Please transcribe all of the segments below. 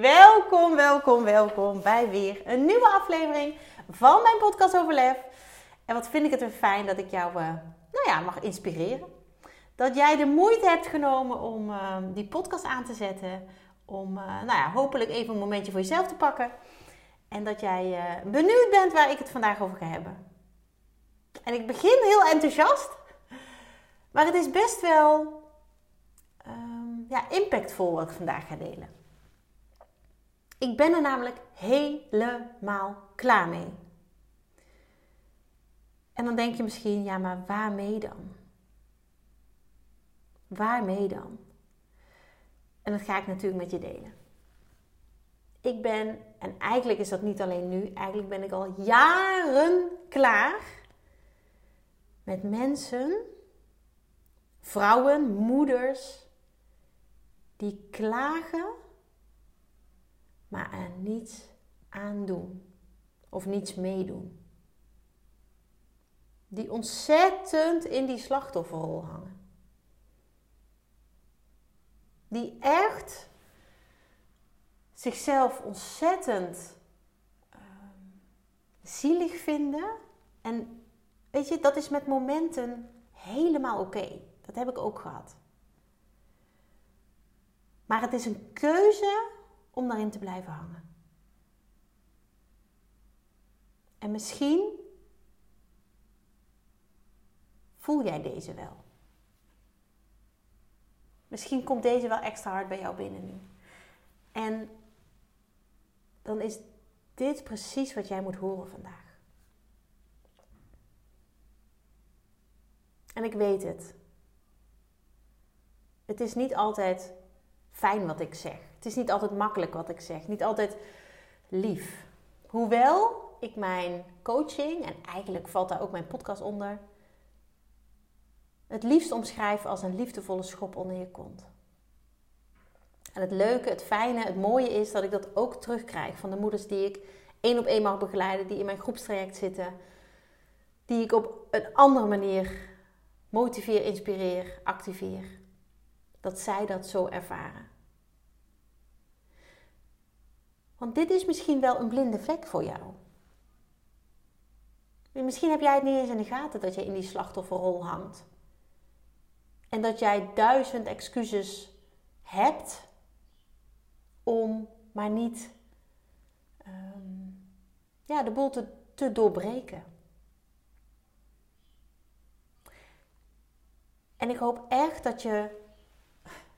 Welkom, welkom, welkom bij weer een nieuwe aflevering van mijn podcast over lef. En wat vind ik het weer fijn dat ik jou, uh, nou ja, mag inspireren. Dat jij de moeite hebt genomen om uh, die podcast aan te zetten. Om, uh, nou ja, hopelijk even een momentje voor jezelf te pakken. En dat jij benieuwd bent waar ik het vandaag over ga hebben. En ik begin heel enthousiast. Maar het is best wel ja, impactvol wat ik vandaag ga delen. Ik ben er namelijk helemaal klaar mee. En dan denk je misschien, ja, maar waarmee dan? Waarmee dan? En dat ga ik natuurlijk met je delen. Ik ben, en eigenlijk is dat niet alleen nu, eigenlijk ben ik al jaren klaar met mensen, vrouwen, moeders, die klagen, maar er niets aan doen of niets meedoen. Die ontzettend in die slachtofferrol hangen. Die echt zichzelf ontzettend uh, zielig vinden. En weet je, dat is met momenten helemaal oké. Dat heb ik ook gehad. Maar het is een keuze om daarin te blijven hangen. En misschien voel jij deze wel. Misschien komt deze wel extra hard bij jou binnen nu. En dan is dit precies wat jij moet horen vandaag. En ik weet het. Het is niet altijd fijn wat ik zeg. Het is niet altijd makkelijk wat ik zeg, niet altijd lief. Hoewel ik mijn coaching, en eigenlijk valt daar ook mijn podcast onder, het liefst omschrijf als een liefdevolle schop onder je kont. En het leuke, het fijne, het mooie is dat ik dat ook terugkrijg van de moeders die ik één op één mag begeleiden, die in mijn groepstraject zitten, die ik op een andere manier motiveer, inspireer, activeer dat zij dat zo ervaren. Want dit is misschien wel een blinde vlek voor jou. Misschien heb jij het niet eens in de gaten dat je in die slachtofferrol hangt. En dat jij duizend excuses hebt om maar niet um, ja, de boel te, doorbreken. En ik hoop echt dat je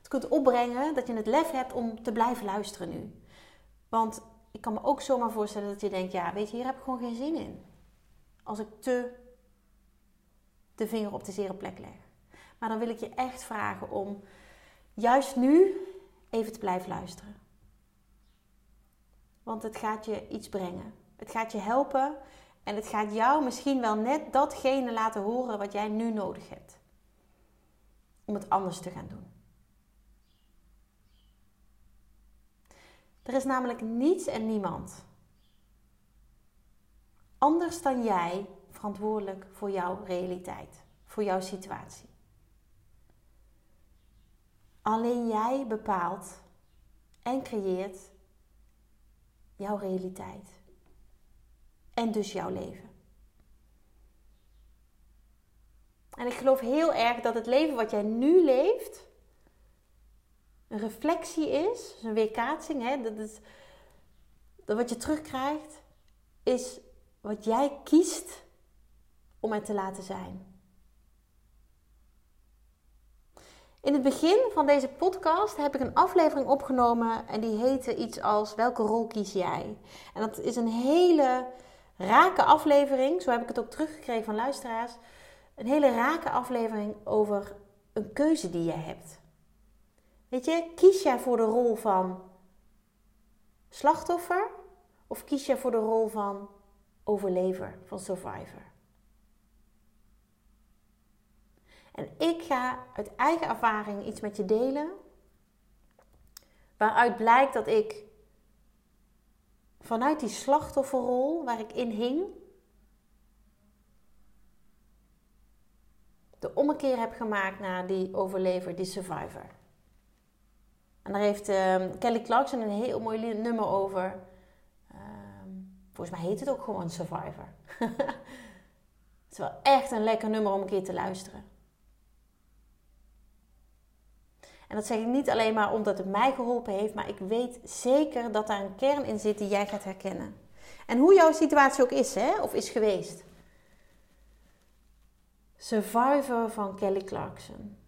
kunt opbrengen, dat je het lef hebt om te blijven luisteren nu. Want ik kan me ook zomaar voorstellen dat je denkt, ja, weet je, hier heb ik gewoon geen zin in. Als ik te de vinger op de zere plek leg. Maar dan wil ik je echt vragen om juist nu even te blijven luisteren. Want het gaat je iets brengen. Het gaat je helpen en het gaat jou misschien wel net datgene laten horen wat jij nu nodig hebt. Om het anders te gaan doen. Er is namelijk niets en niemand anders dan jij verantwoordelijk voor jouw realiteit, voor jouw situatie. Alleen jij bepaalt en creëert jouw realiteit en dus jouw leven. En ik geloof heel erg dat het leven wat jij nu leeft een reflectie is, dus een weerkaatsing, hè, dat, is, dat wat je terugkrijgt, is wat jij kiest om het te laten zijn. In het begin van deze podcast heb ik een aflevering opgenomen en die heette iets als Welke rol kies jij? En dat is een hele rake aflevering, zo heb ik het ook teruggekregen van luisteraars. Een hele rake aflevering over een keuze die jij hebt. Weet je, kies jij voor de rol van slachtoffer Of kies je voor de rol van overlever, van survivor? En ik ga uit eigen ervaring iets met je delen. Waaruit blijkt dat ik vanuit die slachtofferrol waar ik in hing, de ommekeer heb gemaakt naar die overlever, die survivor. En daar heeft uh, Kelly Clarkson een heel mooi nummer over. Ehm, volgens mij heet het ook gewoon Survivor. het is wel echt een lekker nummer om een keer te luisteren. En dat zeg ik niet alleen maar omdat het mij geholpen heeft, maar ik weet zeker dat daar een kern in zit die jij gaat herkennen. En hoe jouw situatie ook is, hè, of is geweest. Survivor van Kelly Clarkson.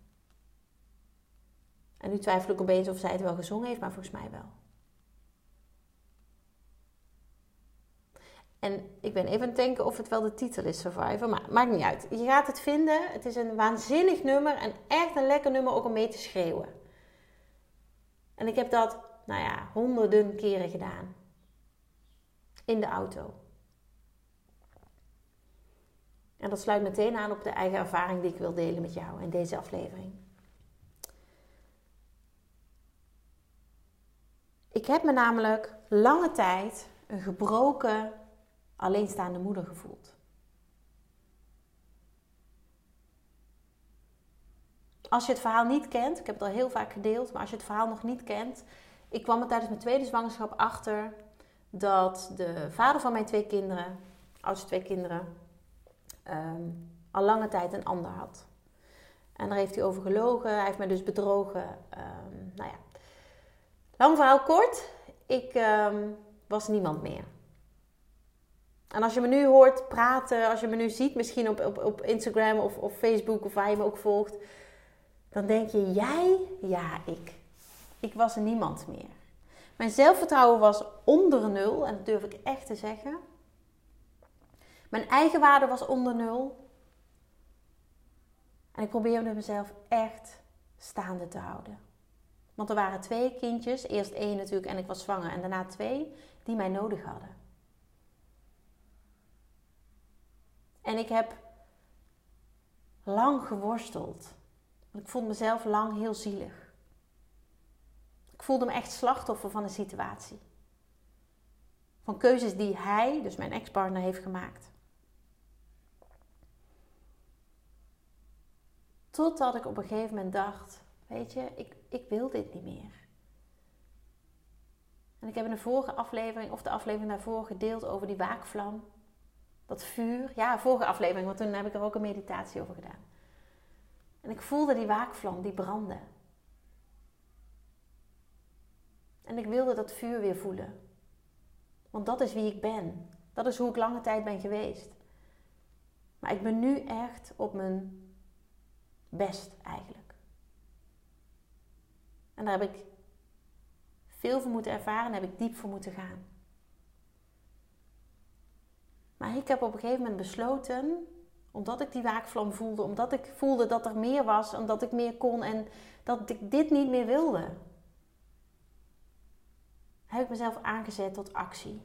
En nu twijfel ik opeens of zij het wel gezongen heeft, maar volgens mij wel. En ik ben even aan het denken of het wel de titel is, Survivor. Maar maakt niet uit. Je gaat het vinden. Het is een waanzinnig nummer. En echt een lekker nummer ook om mee te schreeuwen. En ik heb dat, nou ja, honderden keren gedaan. In de auto. En dat sluit meteen aan op de eigen ervaring die ik wil delen met jou in deze aflevering. Ik heb me namelijk lange tijd een gebroken, alleenstaande moeder gevoeld. Als je het verhaal niet kent, ik heb het al heel vaak gedeeld, maar als je het verhaal nog niet kent, ik kwam er tijdens mijn tweede zwangerschap achter dat de vader van mijn twee kinderen, oudste twee kinderen, Ehm, al lange tijd een ander had. En daar heeft hij over gelogen. Hij heeft mij dus bedrogen. Um, nou ja, lang verhaal kort. Ik ehm, was niemand meer. En als je me nu hoort praten, als je me nu ziet, misschien op, op, op Instagram of, of Facebook of waar je me ook volgt, dan denk je, jij? Ja, ik. Ik was niemand meer. Mijn zelfvertrouwen was onder nul, en dat durf ik echt te zeggen. Mijn eigen waarde was onder nul. En ik probeerde mezelf echt staande te houden. Want er waren twee kindjes, eerst één natuurlijk en ik was zwanger, en daarna twee, die mij nodig hadden. En ik heb lang geworsteld. Ik voelde mezelf lang heel zielig. Ik voelde me echt slachtoffer van een situatie. Van keuzes die hij, dus mijn ex-partner, heeft gemaakt. Totdat ik op een gegeven moment dacht: Weet je, ik, ik wil dit niet meer. En ik heb in de vorige aflevering, of de aflevering daarvoor, gedeeld over die waakvlam. Dat vuur. Ja, vorige aflevering, want toen heb ik er ook een meditatie over gedaan. En ik voelde die waakvlam, die brandde. En ik wilde dat vuur weer voelen. Want dat is wie ik ben. Dat is hoe ik lange tijd ben geweest. Maar ik ben nu echt op mijn best eigenlijk. En daar heb ik veel voor moeten ervaren en heb ik diep voor moeten gaan. Maar ik heb op een gegeven moment besloten, omdat ik die waakvlam voelde, omdat ik voelde dat er meer was, omdat ik meer kon en dat ik dit niet meer wilde, heb ik mezelf aangezet tot actie.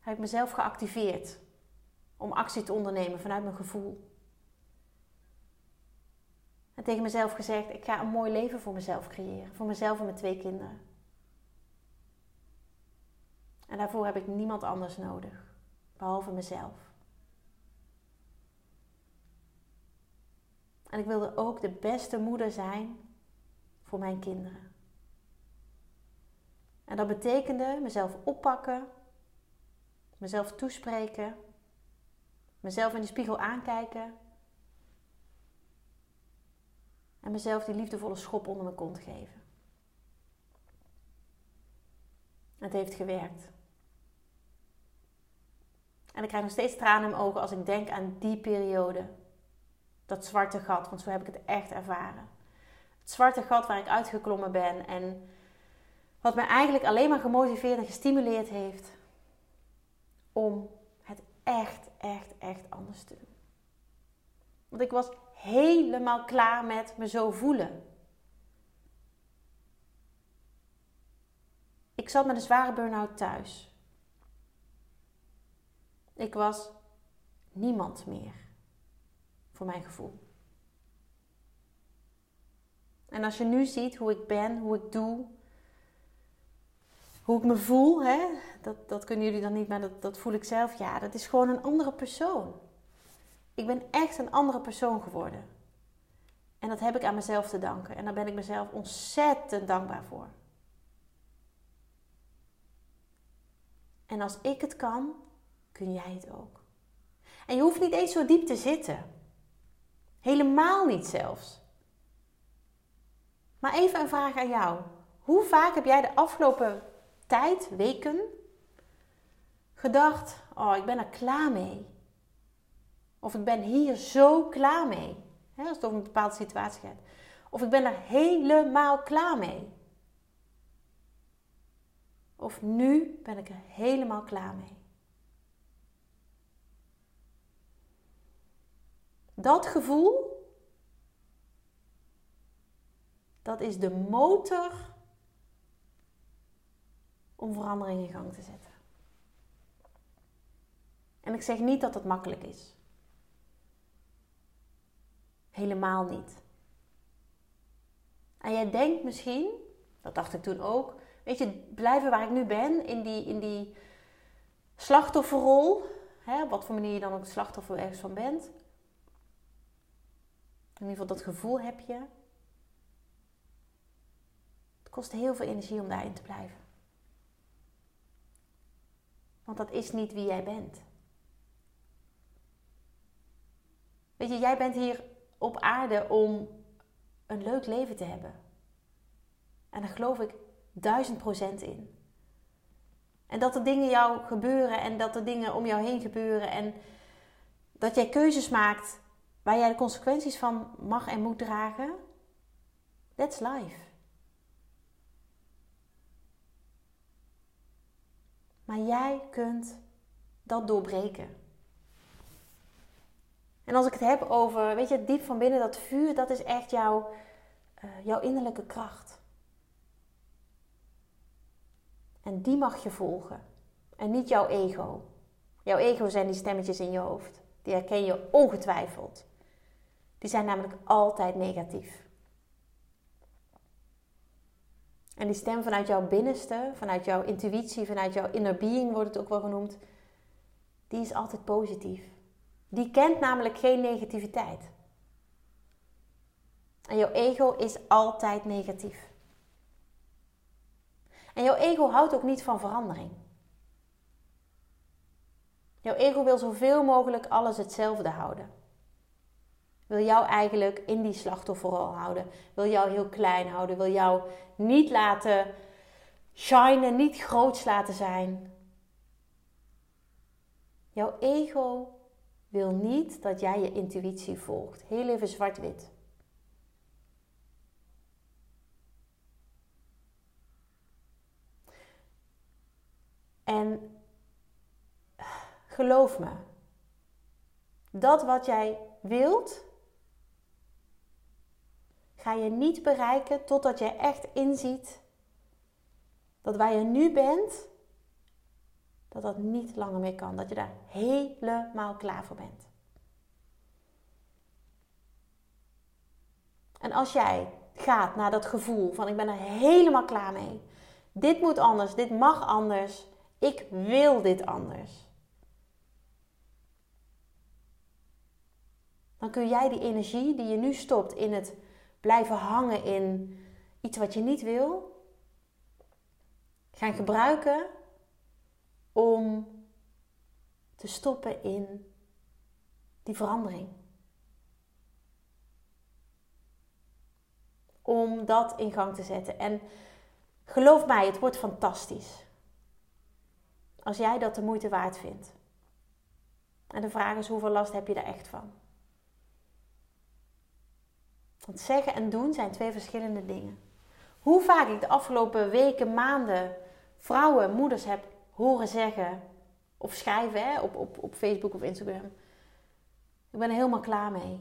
Heb ik mezelf geactiveerd om actie te ondernemen vanuit mijn gevoel. En tegen mezelf gezegd: ik ga een mooi leven voor mezelf creëren. Voor mezelf en mijn twee kinderen. En daarvoor heb ik niemand anders nodig, behalve mezelf. En ik wilde ook de beste moeder zijn voor mijn kinderen. En dat betekende mezelf oppakken, mezelf toespreken, mezelf in de spiegel aankijken en mezelf die liefdevolle schop onder mijn kont geven. Het heeft gewerkt. En ik krijg nog steeds tranen in mijn ogen als ik denk aan die periode. Dat zwarte gat, want zo heb ik het echt ervaren. Het zwarte gat waar ik uitgeklommen ben en wat mij eigenlijk alleen maar gemotiveerd en gestimuleerd heeft om het echt, echt, echt anders te doen. Want ik was helemaal klaar met me zo voelen. Ik zat met een zware burn-out thuis. Ik was niemand meer. Voor mijn gevoel. En als je nu ziet hoe ik ben, hoe ik doe, hoe ik me voel, hè? Dat, dat kunnen jullie dan niet, maar dat, dat voel ik zelf. Ja, dat is gewoon een andere persoon. Ik ben echt een andere persoon geworden. En dat heb ik aan mezelf te danken. En daar ben ik mezelf ontzettend dankbaar voor. En als ik het kan, kun jij het ook. En je hoeft niet eens zo diep te zitten. Helemaal niet zelfs. Maar even een vraag aan jou. Hoe vaak heb jij de afgelopen tijd, weken, gedacht: Oh, ik ben er klaar mee? Of ik ben hier zo klaar mee. Hè, als het over een bepaalde situatie gaat. Of ik ben er helemaal klaar mee. Of nu ben ik er helemaal klaar mee. Dat gevoel, dat is de motor om verandering in gang te zetten. En ik zeg niet dat het makkelijk is. Helemaal niet. En jij denkt misschien, dat dacht ik toen ook, weet je, blijven waar ik nu ben, in die, in die slachtofferrol, hè, op wat voor manier je dan ook slachtoffer ergens van bent. In ieder geval dat gevoel heb je. Het kost heel veel energie om daarin te blijven. Want dat is niet wie jij bent. Weet je, jij bent hier op aarde om een leuk leven te hebben. En daar geloof ik duizend procent in. En dat er dingen jou gebeuren en dat er dingen om jou heen gebeuren en dat jij keuzes maakt waar jij de consequenties van mag en moet dragen. That's life. Maar jij kunt dat doorbreken. En als ik het heb over, weet je, diep van binnen, dat vuur, dat is echt jouw, uh, jouw innerlijke kracht. En die mag je volgen. En niet jouw ego. Jouw ego zijn die stemmetjes in je hoofd. Die herken je ongetwijfeld. Die zijn namelijk altijd negatief. En die stem vanuit jouw binnenste, vanuit jouw intuïtie, vanuit jouw inner being wordt het ook wel genoemd, die is altijd positief. Die kent namelijk geen negativiteit. En jouw ego is altijd negatief. En jouw ego houdt ook niet van verandering. Jouw ego wil zoveel mogelijk alles hetzelfde houden. Wil jou eigenlijk in die slachtofferrol houden. Wil jou heel klein houden. Wil jou niet laten shinen, niet groots laten zijn. Jouw ego wil niet dat jij je intuïtie volgt. Heel even zwart-wit. En geloof me, dat wat jij wilt, ga je niet bereiken totdat jij echt inziet dat waar je nu bent, dat dat niet langer meer kan. Dat je daar helemaal klaar voor bent. En als jij gaat naar dat gevoel van ik ben er helemaal klaar mee. Dit moet anders, dit mag anders. Ik wil dit anders. Dan kun jij die energie die je nu stopt in het blijven hangen in iets wat je niet wil, gaan gebruiken om te stoppen in die verandering. Om dat in gang te zetten. En geloof mij, het wordt fantastisch. Als jij dat de moeite waard vindt. En de vraag is: hoeveel last heb je er echt van? Want zeggen en doen zijn twee verschillende dingen. Hoe vaak ik de afgelopen weken, maanden vrouwen, moeders heb horen zeggen of schrijven op, op, op Facebook of Instagram. Ik ben er helemaal klaar mee.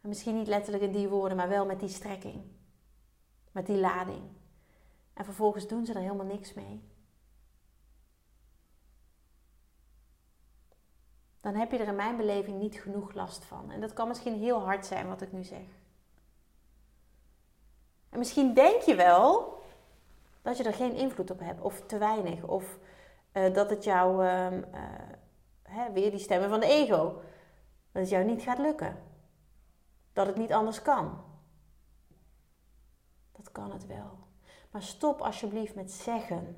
En misschien niet letterlijk in die woorden, maar wel met die strekking. Met die lading. En vervolgens doen ze er helemaal niks mee. Dan heb je er in mijn beleving niet genoeg last van. En dat kan misschien heel hard zijn wat ik nu zeg. En misschien denk je wel dat je er geen invloed op hebt, of te weinig, of uh, dat het jou, uh, uh, hè, weer die stemmen van de ego, dat het jou niet gaat lukken. Dat het niet anders kan. Dat kan het wel. Maar stop alsjeblieft met zeggen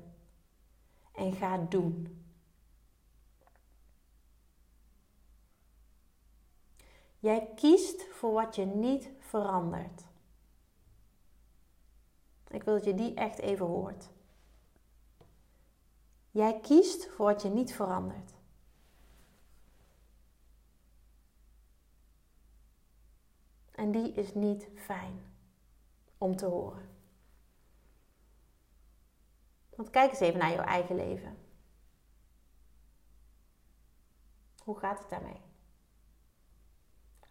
en ga doen. Jij kiest voor wat je niet verandert. Ik wil dat je die echt even hoort. Jij kiest voor wat je niet verandert. En die is niet fijn om te horen. Want kijk eens even naar jouw eigen leven. Hoe gaat het daarmee?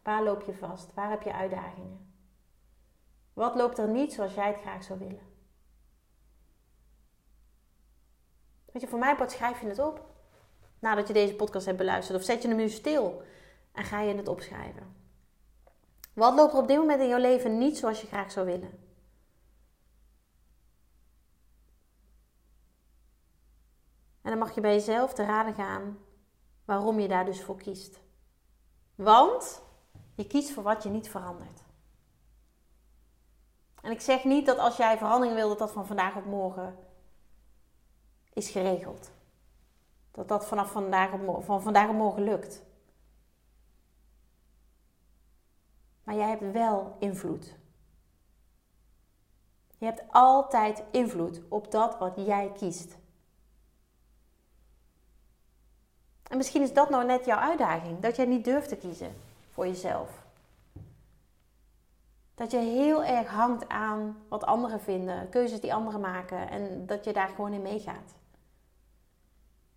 Waar loop je vast? Waar heb je uitdagingen? Wat loopt er niet zoals jij het graag zou willen? Weet je, voor mij part schrijf je het op. Nadat je deze podcast hebt beluisterd. Of zet je hem nu stil en ga je het opschrijven. Wat loopt er op dit moment in jouw leven niet zoals je graag zou willen? En dan mag je bij jezelf te raden gaan waarom je daar dus voor kiest. Want je kiest voor wat je niet verandert. En ik zeg niet dat als jij verandering wil, dat dat van vandaag op morgen is geregeld. Dat dat vanaf vandaag op, van vandaag op morgen lukt. Maar jij hebt wel invloed. Je hebt altijd invloed op dat wat jij kiest. En misschien is dat nou net jouw uitdaging, dat jij niet durft te kiezen voor jezelf. Dat je heel erg hangt aan wat anderen vinden, keuzes die anderen maken en dat je daar gewoon in meegaat.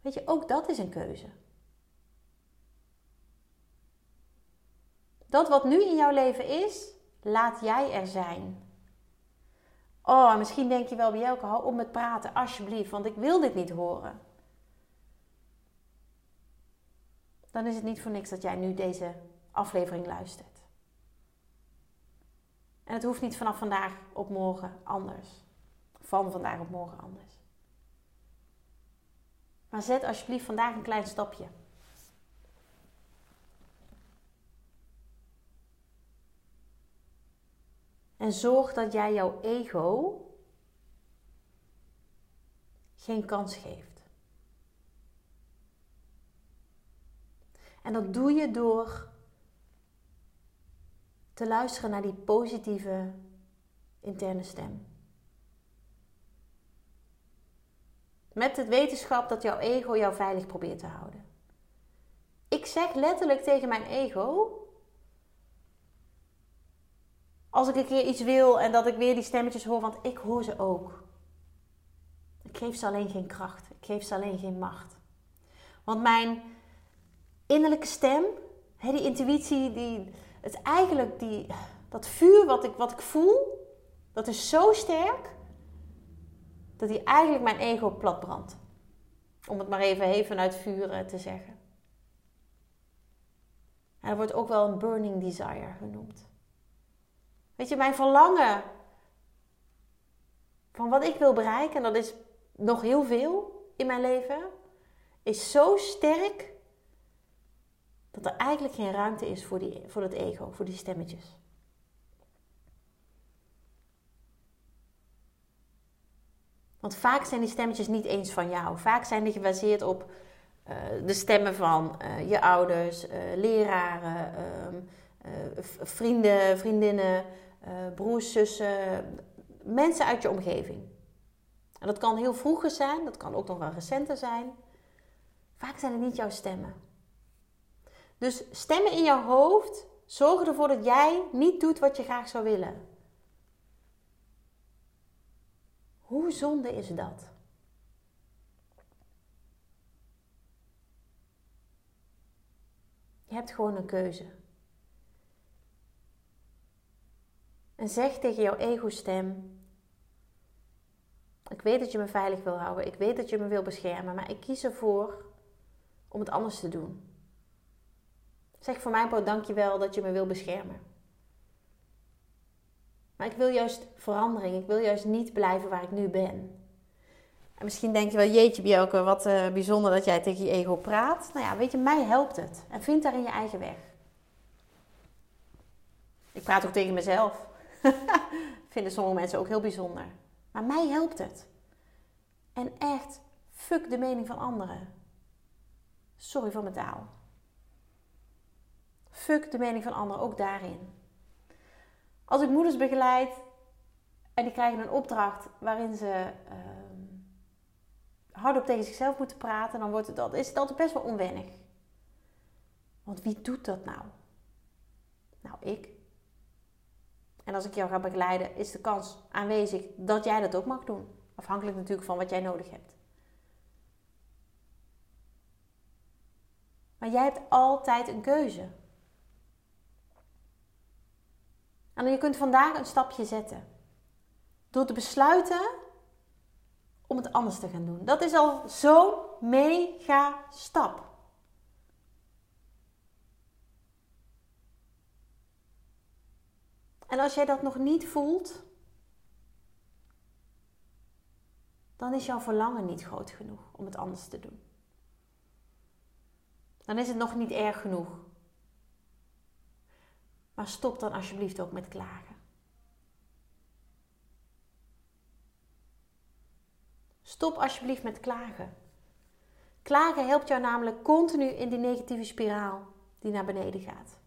Weet je, ook dat is een keuze. Dat wat nu in jouw leven is, laat jij er zijn. Oh, misschien denk je wel bij elke hou op met praten, alsjeblieft, want ik wil dit niet horen. Dan is het niet voor niks dat jij nu deze aflevering luistert. En het hoeft niet vanaf vandaag op morgen anders. Van vandaag op morgen anders. Maar zet alsjeblieft vandaag een klein stapje. En zorg dat jij jouw ego geen kans geeft. En dat doe je door te luisteren naar die positieve interne stem. Met het wetenschap dat jouw ego jou veilig probeert te houden. Ik zeg letterlijk tegen mijn ego: als ik een keer iets wil en dat ik weer die stemmetjes hoor, want ik hoor ze ook. Ik geef ze alleen geen kracht. Ik geef ze alleen geen macht. Want mijn innerlijke stem, die intuïtie, die, het eigenlijk die, dat vuur wat ik, wat ik voel, dat is zo sterk dat hij eigenlijk mijn ego platbrandt. Om het maar even, even vanuit vuur te zeggen. En dat wordt ook wel een burning desire genoemd. Weet je, mijn verlangen van wat ik wil bereiken, en dat is nog heel veel in mijn leven, is zo sterk dat er eigenlijk geen ruimte is voor, die, voor het ego, voor die stemmetjes. Want vaak zijn die stemmetjes niet eens van jou. Vaak zijn die gebaseerd op uh, de stemmen van uh, je ouders, uh, leraren, ehm, vrienden, vriendinnen, broers, zussen, mensen uit je omgeving. En dat kan heel vroeger zijn, dat kan ook nog wel recenter zijn. Vaak zijn het niet jouw stemmen. Dus stemmen in jouw hoofd zorgen ervoor dat jij niet doet wat je graag zou willen. Hoe zonde is dat? Je hebt gewoon een keuze. En zeg tegen jouw ego-stem: Ik weet dat je me veilig wil houden. Ik weet dat je me wil beschermen. Maar ik kies ervoor om het anders te doen. Zeg voor mijn part dankjewel dat je me wil beschermen. Maar ik wil juist verandering. Ik wil juist niet blijven waar ik nu ben. En misschien denk je wel, jeetje Bjelke, wat uh, bijzonder dat jij tegen je ego praat. Nou ja, weet je, mij helpt het. En vind daarin je eigen weg. Ik praat ook tegen mezelf. Vinden sommige mensen ook heel bijzonder. Maar mij helpt het. En echt, fuck de mening van anderen. Sorry voor mijn taal. Fuck de mening van anderen, ook daarin. Als ik moeders begeleid en die krijgen een opdracht waarin ze uh, hardop tegen zichzelf moeten praten, dan wordt het, dat, is het altijd best wel onwennig. Want wie doet dat nou? Nou, ik. En als ik jou ga begeleiden, is de kans aanwezig dat jij dat ook mag doen. Afhankelijk natuurlijk van wat jij nodig hebt. Maar jij hebt altijd een keuze. En je kunt vandaag een stapje zetten. Door te besluiten om het anders te gaan doen. Dat is al zo'n mega stap. En als jij dat nog niet voelt, dan is jouw verlangen niet groot genoeg om het anders te doen. Dan is het nog niet erg genoeg. Maar stop dan alsjeblieft ook met klagen. Stop alsjeblieft met klagen. Klagen helpt jou namelijk continu in die negatieve spiraal die naar beneden gaat.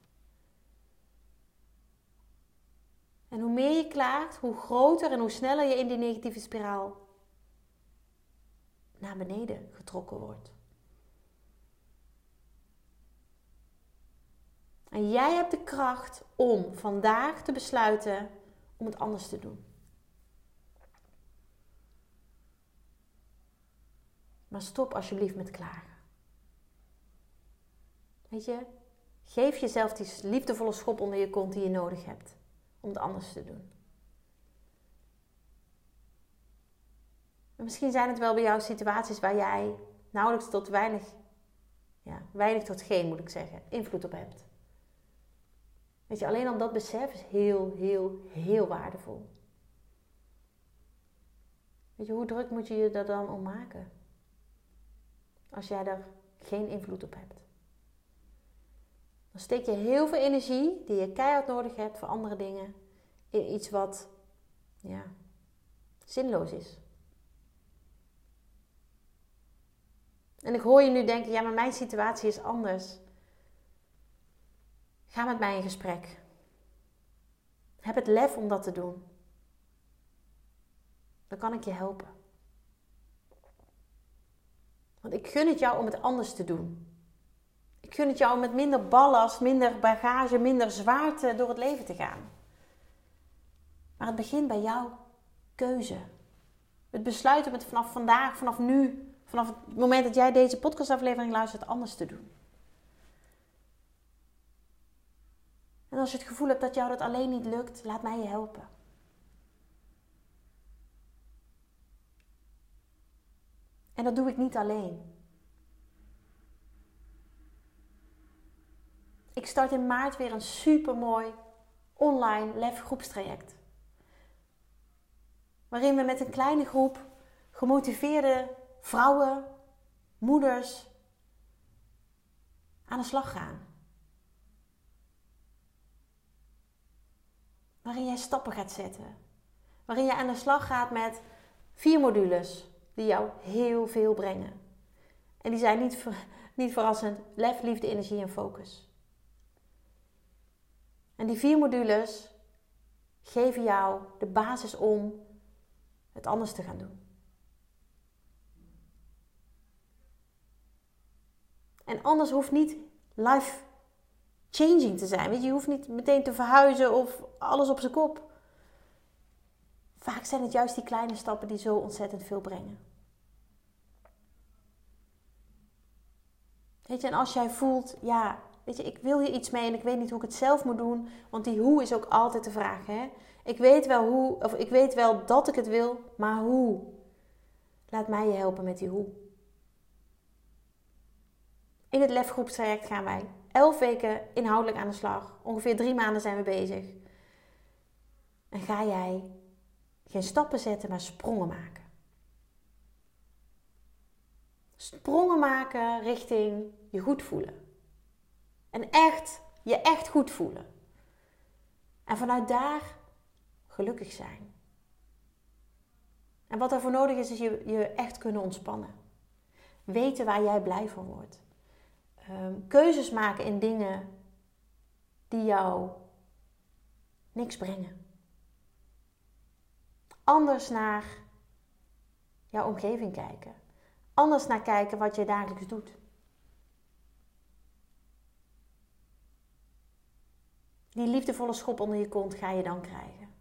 En hoe meer je klaagt, hoe groter en hoe sneller je in die negatieve spiraal naar beneden getrokken wordt. En jij hebt de kracht om vandaag te besluiten om het anders te doen. Maar stop alsjeblieft met klagen. Weet je, geef jezelf die liefdevolle schop onder je kont die je nodig hebt om het anders te doen. misschien zijn het wel bij jou situaties waar jij nauwelijks tot weinig, ja, weinig tot geen moet ik zeggen, invloed op hebt. Weet je, alleen al dat besef is heel, heel, heel waardevol. Weet je, hoe druk moet je je daar dan om maken? Als jij daar geen invloed op hebt. Dan steek je heel veel energie die je keihard nodig hebt voor andere dingen in iets wat ja, zinloos is. En ik hoor je nu denken, ja, maar mijn situatie is anders. Ga met mij in gesprek. Heb het lef om dat te doen. Dan kan ik je helpen. Want ik gun het jou om het anders te doen. Ik gun het jou om met minder ballast, minder bagage, minder zwaarte door het leven te gaan. Maar het begint bij jouw keuze. Het besluit om het vanaf vandaag, vanaf nu, vanaf het moment dat jij deze podcastaflevering luistert, anders te doen. En als je het gevoel hebt dat jou dat alleen niet lukt, laat mij je helpen. En dat doe ik niet alleen. Ik start in maart weer een supermooi online lef groepstraject. Waarin we met een kleine groep gemotiveerde vrouwen, moeders aan de slag gaan. Waarin jij stappen gaat zetten. Waarin je aan de slag gaat met vier modules die jou heel veel brengen. En die zijn niet, niet verrassend lef, liefde, energie en focus. En die vier modules geven jou de basis om het anders te gaan doen. En anders hoeft niet life changing te zijn. Weet je, je hoeft niet meteen te verhuizen of alles op zijn kop. Vaak zijn het juist die kleine stappen die zo ontzettend veel brengen. Weet je, en als jij voelt, ja, weet je, ik wil hier iets mee en ik weet niet hoe ik het zelf moet doen, want die hoe is ook altijd de vraag, hè? Ik weet wel hoe, of ik weet wel dat ik het wil, maar hoe? Laat mij je helpen met die hoe. In het lefgroepstraject gaan wij elf weken inhoudelijk aan de slag. Ongeveer drie maanden zijn we bezig. En ga jij geen stappen zetten, maar sprongen maken. Sprongen maken richting je goed voelen. En echt, je echt goed voelen. En vanuit daar gelukkig zijn. En wat daarvoor nodig is, is je, je echt kunnen ontspannen. Weten waar jij blij van wordt. Um, keuzes maken in dingen die jou niks brengen. Anders naar jouw omgeving kijken. Anders naar kijken wat je dagelijks doet. Die liefdevolle schop onder je kont ga je dan krijgen.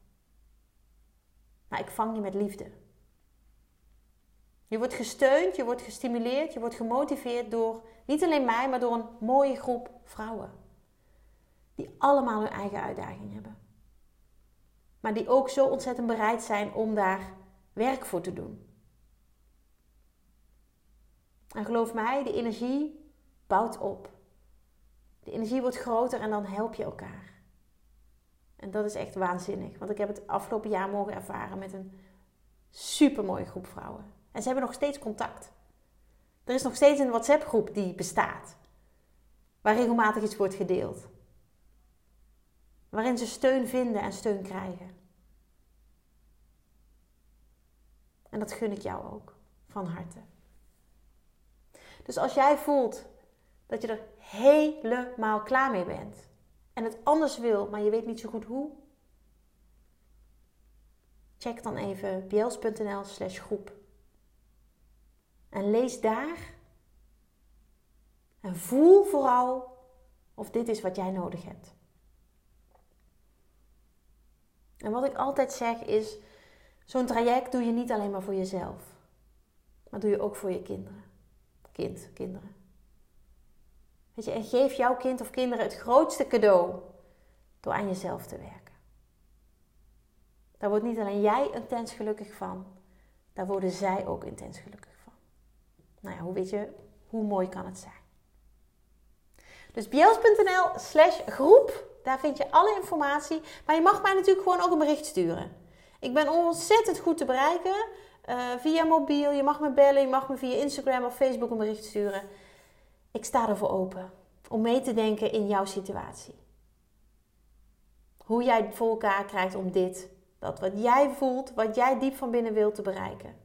Maar ik vang je met liefde. Je wordt gesteund, je wordt gestimuleerd, je wordt gemotiveerd door niet alleen mij, maar door een mooie groep vrouwen. Die allemaal hun eigen uitdaging hebben. Maar die ook zo ontzettend bereid zijn om daar werk voor te doen. En geloof mij, de energie bouwt op. De energie wordt groter en dan help je elkaar. En dat is echt waanzinnig. Want ik heb het afgelopen jaar mogen ervaren met een supermooie groep vrouwen. En ze hebben nog steeds contact. Er is nog steeds een WhatsApp-groep die bestaat. Waar regelmatig iets wordt gedeeld. Waarin ze steun vinden en steun krijgen. En dat gun ik jou ook. Van harte. Dus als jij voelt dat je er helemaal klaar mee bent. En het anders wil, maar je weet niet zo goed hoe. Check dan even bjels.nl slash groep. En lees daar. En voel vooral of dit is wat jij nodig hebt. En wat ik altijd zeg is: zo'n traject doe je niet alleen maar voor jezelf, maar doe je ook voor je kinderen. Kind, kinderen. Weet je, en geef jouw kind of kinderen het grootste cadeau door aan jezelf te werken. Daar wordt niet alleen jij intens gelukkig van, daar worden zij ook intens gelukkig nou ja, hoe weet je, hoe mooi kan het zijn? Dus bjels.nl slash groep, daar vind je alle informatie. Maar je mag mij natuurlijk gewoon ook een bericht sturen. Ik ben ontzettend goed te bereiken uh, via mobiel. Je mag me bellen, je mag me via Instagram of Facebook een bericht sturen. Ik sta ervoor open om mee te denken in jouw situatie. Hoe jij het voor elkaar krijgt om dit, dat wat jij voelt, wat jij diep van binnen wilt te bereiken.